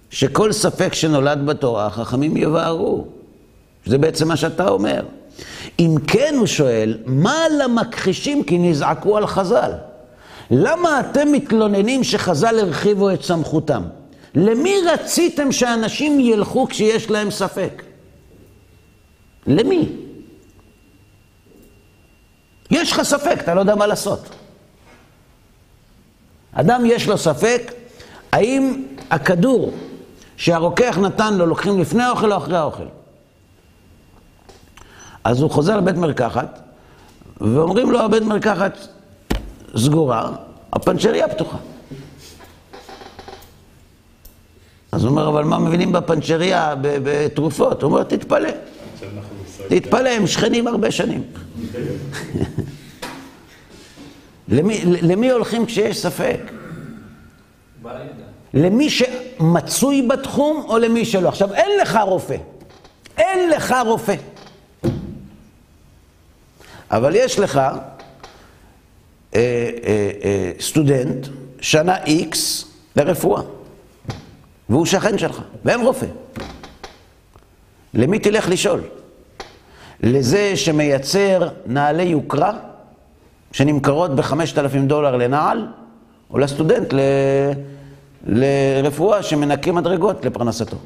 Speaker 1: שכל ספק שנולד בתורה, החכמים יבערו. זה בעצם מה שאתה אומר. אם כן, הוא שואל, מה למכחישים כי נזעקו על חז"ל? למה אתם מתלוננים שחז"ל הרחיבו את סמכותם? למי רציתם שאנשים ילכו כשיש להם ספק? למי? יש לך ספק, אתה לא יודע מה לעשות. אדם יש לו ספק, האם הכדור שהרוקח נתן לו לוקחים לפני האוכל או אחרי האוכל? אז הוא חוזר לבית מרקחת, ואומרים לו, הבית מרקחת סגורה, הפנצ'ריה פתוחה. אז הוא אומר, אבל מה מבינים בפנצ'ריה בתרופות? הוא אומר, תתפלא. תתפלא, הם שכנים הרבה שנים. למי, למי הולכים כשיש ספק? למי שמצוי בתחום או למי שלא? עכשיו, אין לך רופא. אין לך רופא. אבל יש לך אה, אה, אה, סטודנט, שנה איקס לרפואה, והוא שכן שלך, ואין רופא. למי תלך לשאול? לזה שמייצר נעלי יוקרה, שנמכרות ב-5,000 דולר לנעל, או לסטודנט ל... לרפואה שמנקה מדרגות לפרנסתו.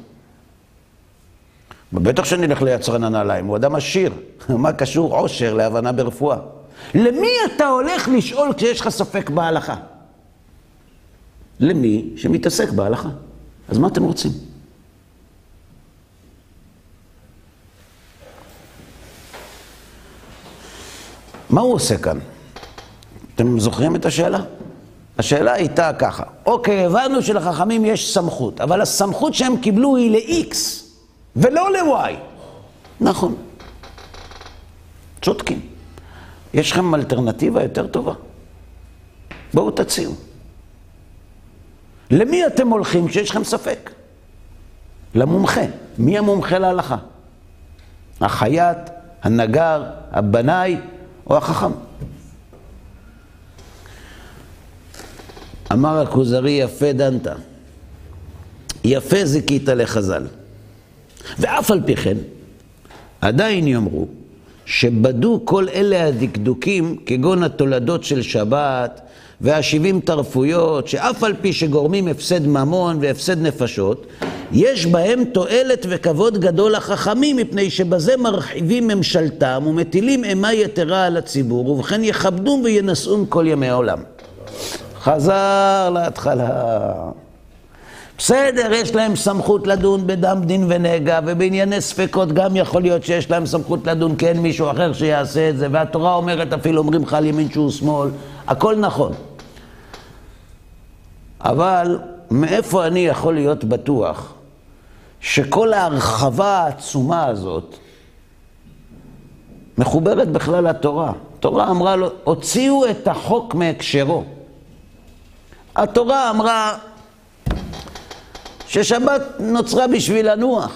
Speaker 1: בטח שנלך ליצרן הנעליים, הוא אדם עשיר. מה קשור עושר להבנה ברפואה? למי אתה הולך לשאול כשיש לך ספק בהלכה? למי שמתעסק בהלכה. אז מה אתם רוצים? מה הוא עושה כאן? אתם זוכרים את השאלה? השאלה הייתה ככה, אוקיי, הבנו שלחכמים יש סמכות, אבל הסמכות שהם קיבלו היא ל-X ולא ל-Y. נכון. צודקים. יש לכם אלטרנטיבה יותר טובה? בואו תציעו. למי אתם הולכים כשיש לכם ספק? למומחה. מי המומחה להלכה? החייט, הנגר, הבנאי או החכם? אמר הכוזרי, יפה דנת, יפה זיכית לחז"ל. ואף על פי כן, עדיין יאמרו שבדו כל אלה הדקדוקים, כגון התולדות של שבת והשבעים תרפויות, שאף על פי שגורמים הפסד ממון והפסד נפשות, יש בהם תועלת וכבוד גדול לחכמים, מפני שבזה מרחיבים ממשלתם ומטילים אימה יתרה על הציבור, ובכן יכבדום וינשאום כל ימי העולם. חזר להתחלה. בסדר, יש להם סמכות לדון בדם דין ונגע, ובענייני ספקות גם יכול להיות שיש להם סמכות לדון, כי אין מישהו אחר שיעשה את זה, והתורה אומרת, אפילו אומרים לך על ימין שהוא שמאל, הכל נכון. אבל מאיפה אני יכול להיות בטוח שכל ההרחבה העצומה הזאת מחוברת בכלל לתורה? התורה אמרה לו, הוציאו את החוק מהקשרו. התורה אמרה ששבת נוצרה בשביל לנוח,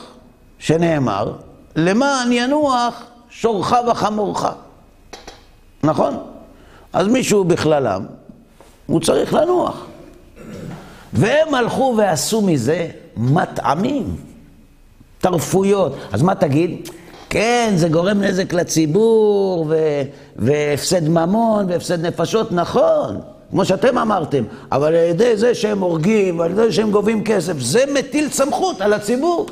Speaker 1: שנאמר, למען ינוח שורך וחמורך. נכון? אז מישהו בכללם, הוא צריך לנוח. והם הלכו ועשו מזה מטעמים, טרפויות. אז מה תגיד? כן, זה גורם נזק לציבור, והפסד ממון, והפסד נפשות, נכון, כמו שאתם אמרתם, אבל על ידי זה שהם הורגים, ועל ידי שהם גובים כסף, זה מטיל סמכות על הציבור.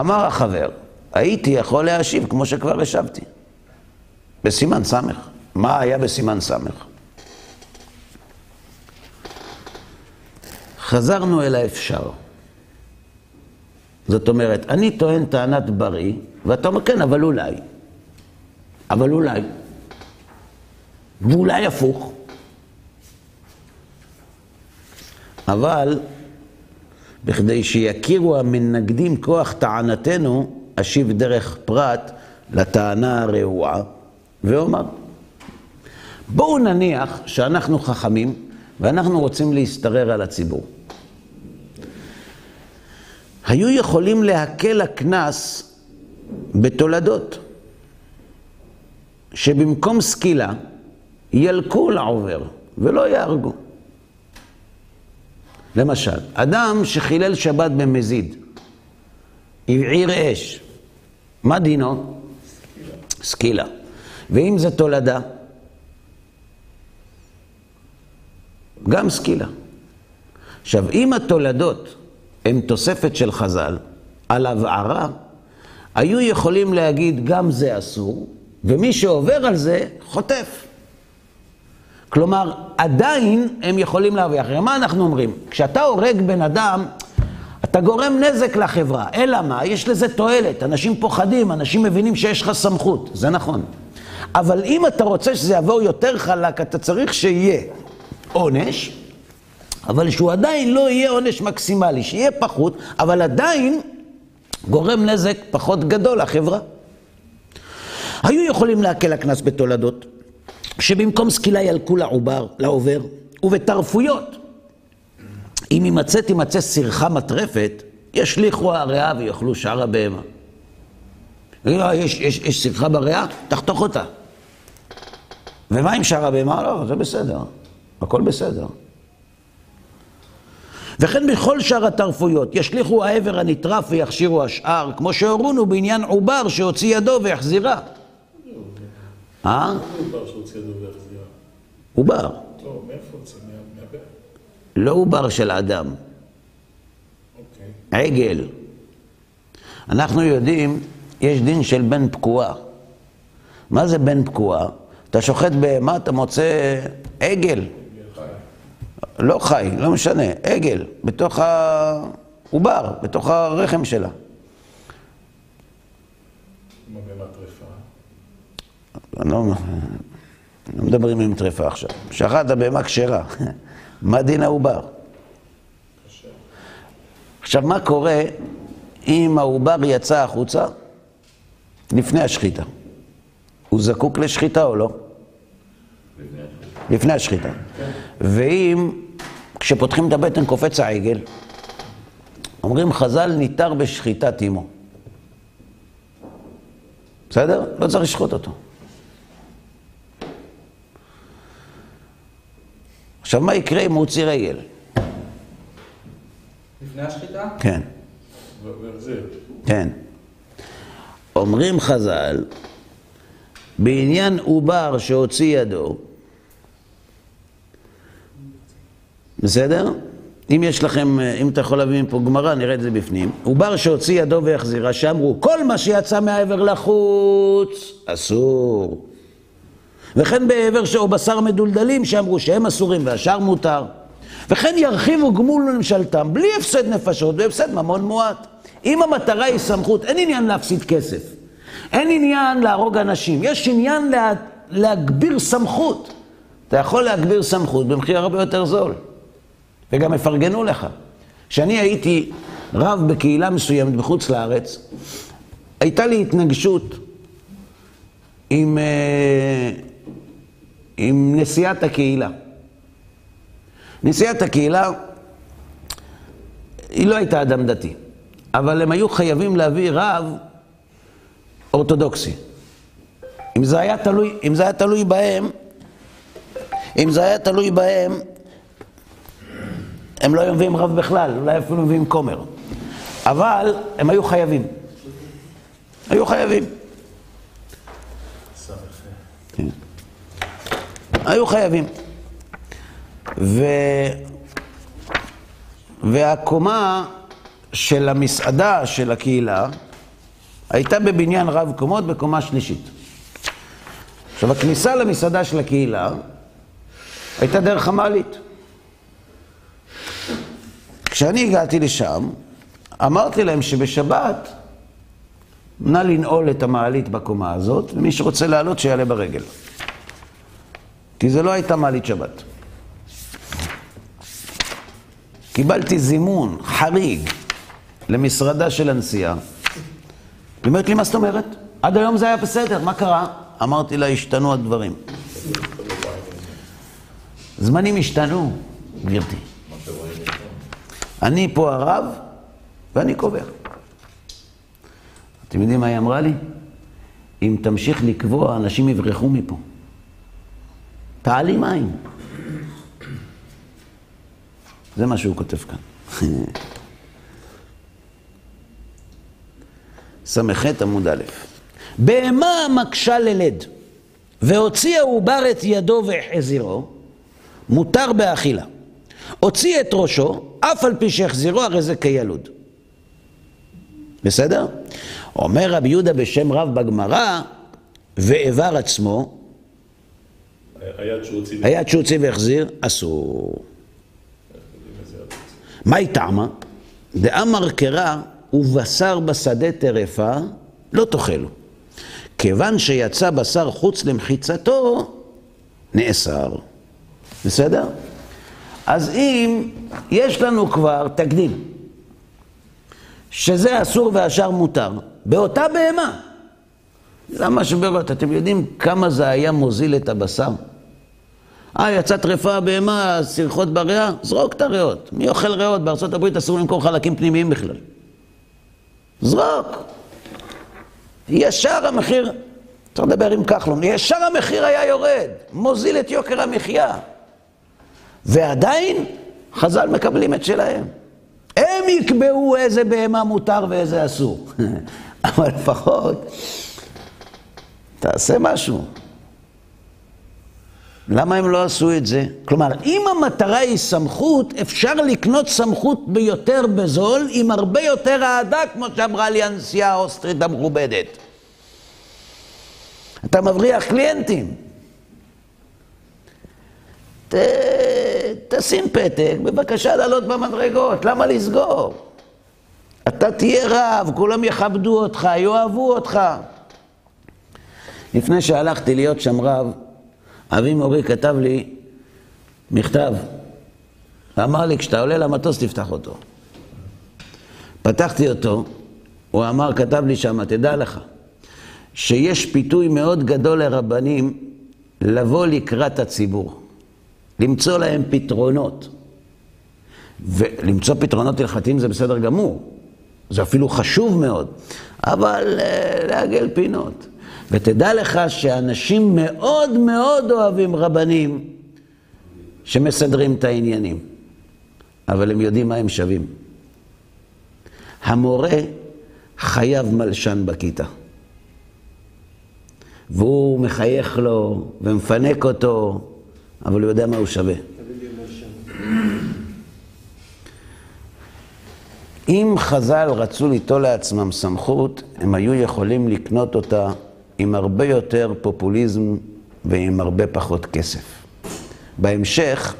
Speaker 1: אמר החבר, הייתי יכול להשיב כמו שכבר השבתי, בסימן סמך. מה היה בסימן סמך? חזרנו אל האפשר. זאת אומרת, אני טוען טענת בריא, ואתה אומר, כן, אבל אולי. אבל אולי. ואולי הפוך. אבל, בכדי שיכירו המנגדים כוח טענתנו, אשיב דרך פרט לטענה הרעועה, ואומר, בואו נניח שאנחנו חכמים ואנחנו רוצים להשתרר על הציבור. היו יכולים להקל הקנס בתולדות, שבמקום סקילה ילקו לעובר ולא יהרגו. למשל, אדם שחילל שבת במזיד, הבעיר אש, מה דינו? סקילה. ואם זה תולדה? גם סקילה. עכשיו, אם התולדות הן תוספת של חז"ל על הבערה, היו יכולים להגיד גם זה אסור, ומי שעובר על זה חוטף. כלומר, עדיין הם יכולים להרוויח. מה אנחנו אומרים? כשאתה הורג בן אדם, אתה גורם נזק לחברה. אלא מה? יש לזה תועלת. אנשים פוחדים, אנשים מבינים שיש לך סמכות. זה נכון. אבל אם אתה רוצה שזה יעבור יותר חלק, אתה צריך שיהיה עונש, אבל שהוא עדיין לא יהיה עונש מקסימלי, שיהיה פחות, אבל עדיין גורם נזק פחות גדול לחברה. היו יכולים להקל הקנס בתולדות, שבמקום סקילה ילקו לעובר, לעובר, ובתרפויות. אם יימצא תימצא סרחה מטרפת, ישליכו הריאה ויאכלו שאר הבהמה. יש, יש, יש סרחה בריאה? תחתוך אותה. ומה עם שאר הבהמה? לא, זה בסדר. הכל בסדר. וכן בכל שאר התרפויות, ישליכו העבר הנטרף ויכשירו השאר, כמו שהורונו בעניין עובר שהוציא ידו והחזירה.
Speaker 4: אה? עובר. לא?
Speaker 1: לא עובר של אדם,
Speaker 4: אוקיי.
Speaker 1: עגל. אנחנו יודעים, יש דין של בן פקועה. מה זה בן פקועה? אתה שוחט בהמה, אתה מוצא עגל. לא חי, לא משנה, עגל, בתוך העובר, בתוך הרחם שלה.
Speaker 4: כמו בהמה טרפה.
Speaker 1: אני לא, לא מדברים עם טרפה עכשיו. שחטת בהמה כשרה. מה דין העובר? עכשיו, מה קורה אם העובר יצא החוצה לפני השחיטה? הוא זקוק לשחיטה או לא? לפני השחיטה. ואם כשפותחים את הבטן קופץ העגל, אומרים חז"ל ניתר בשחיטת אימו. בסדר? לא צריך לשחוט אותו. עכשיו, מה יקרה אם הוא הוציא רגל?
Speaker 2: לפני השחיטה?
Speaker 1: כן. כן. אומרים חז"ל, בעניין עובר שהוציא ידו, בסדר? אם יש לכם, אם אתה יכול להביא מפה גמרא, נראה את זה בפנים. עובר שהוציא ידו והחזירה, שאמרו, כל מה שיצא מהעבר לחוץ, אסור. וכן בעבר או בשר מדולדלים שאמרו שהם אסורים והשאר מותר. וכן ירחיבו גמול לממשלתם בלי הפסד נפשות והפסד ממון מועט. אם המטרה היא סמכות, אין עניין להפסיד כסף. אין עניין להרוג אנשים, יש עניין לה, להגביר סמכות. אתה יכול להגביר סמכות במחיר הרבה יותר זול. וגם יפרגנו לך. כשאני הייתי רב בקהילה מסוימת בחוץ לארץ, הייתה לי התנגשות עם, אה, נשיאת הקהילה. נשיאת הקהילה, היא לא הייתה אדם דתי, אבל הם היו חייבים להביא רב אורתודוקסי. אם זה היה תלוי, אם זה היה תלוי בהם, אם זה היה תלוי בהם, הם לא היו מביאים רב בכלל, אולי אפילו מביאים כומר. אבל הם היו חייבים. היו חייבים. כן. היו חייבים. ו... והקומה של המסעדה של הקהילה הייתה בבניין רב קומות בקומה שלישית. עכשיו, הכניסה למסעדה של הקהילה הייתה דרך המעלית. כשאני הגעתי לשם, אמרתי להם שבשבת נא לנעול את המעלית בקומה הזאת, ומי שרוצה לעלות שיעלה ברגל. כי זה לא הייתה מעלית שבת. קיבלתי זימון חריג למשרדה של הנשיאה. היא אומרת לי, מה זאת אומרת? עד היום זה היה בסדר, מה קרה? אמרתי לה, השתנו הדברים. זמנים השתנו, גברתי. אני פה הרב, ואני קובע. אתם יודעים מה היא אמרה לי? אם תמשיך לקבוע, אנשים יברחו מפה. תעלי מים. זה מה שהוא כותב כאן. ס"ח עמוד א', בהמה מקשה ללד, והוציא העובר את ידו והחזירו, מותר באכילה. הוציא את ראשו, אף על פי שהחזירו, הרי זה כילוד. בסדר? אומר רבי יהודה בשם רב בגמרא, ואיבר עצמו, היד שהוציא והחזיר, אסור. מה היא טעמה? דאמר קרא ובשר בשדה טרפה, לא תאכלו. כיוון שיצא בשר חוץ למחיצתו, נאסר. בסדר? אז אם יש לנו כבר תקדים, שזה אסור והשאר מותר, באותה בהמה, למה שבאמת, אתם יודעים כמה זה היה מוזיל את הבשר? אה, יצאה טרפה בהמה, סרחות בריאה, זרוק את הריאות. מי אוכל ריאות? בארה"ב אסור למכור חלקים פנימיים בכלל. זרוק. ישר המחיר, צריך לדבר עם כחלון, ישר המחיר היה יורד, מוזיל את יוקר המחיה. ועדיין חז"ל מקבלים את שלהם. הם יקבעו איזה בהמה מותר ואיזה אסור. אבל לפחות תעשה משהו. למה הם לא עשו את זה? כלומר, אם המטרה היא סמכות, אפשר לקנות סמכות ביותר בזול, עם הרבה יותר אהדה, כמו שאמרה לי הנשיאה האוסטרית המכובדת. אתה מבריח קליינטים. ת... תשים פתק, בבקשה לעלות במדרגות, למה לסגור? אתה תהיה רב, כולם יכבדו אותך, יאהבו אותך. לפני שהלכתי להיות שם רב, אבי מורי כתב לי מכתב, ואמר לי, כשאתה עולה למטוס תפתח אותו. פתחתי אותו, הוא אמר, כתב לי שם, תדע לך, שיש פיתוי מאוד גדול לרבנים לבוא לקראת הציבור, למצוא להם פתרונות. ולמצוא פתרונות הלכתיים זה בסדר גמור, זה אפילו חשוב מאוד, אבל uh, לעגל פינות. ותדע לך שאנשים מאוד מאוד אוהבים רבנים שמסדרים את העניינים, אבל הם יודעים מה הם שווים. המורה חייב מלשן בכיתה. והוא מחייך לו ומפנק אותו, אבל הוא יודע מה הוא שווה. אם חז"ל רצו ליטול לעצמם סמכות, הם היו יכולים לקנות אותה עם הרבה יותר פופוליזם ועם הרבה פחות כסף. בהמשך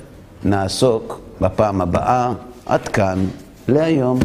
Speaker 1: נעסוק בפעם הבאה, עד כאן להיום.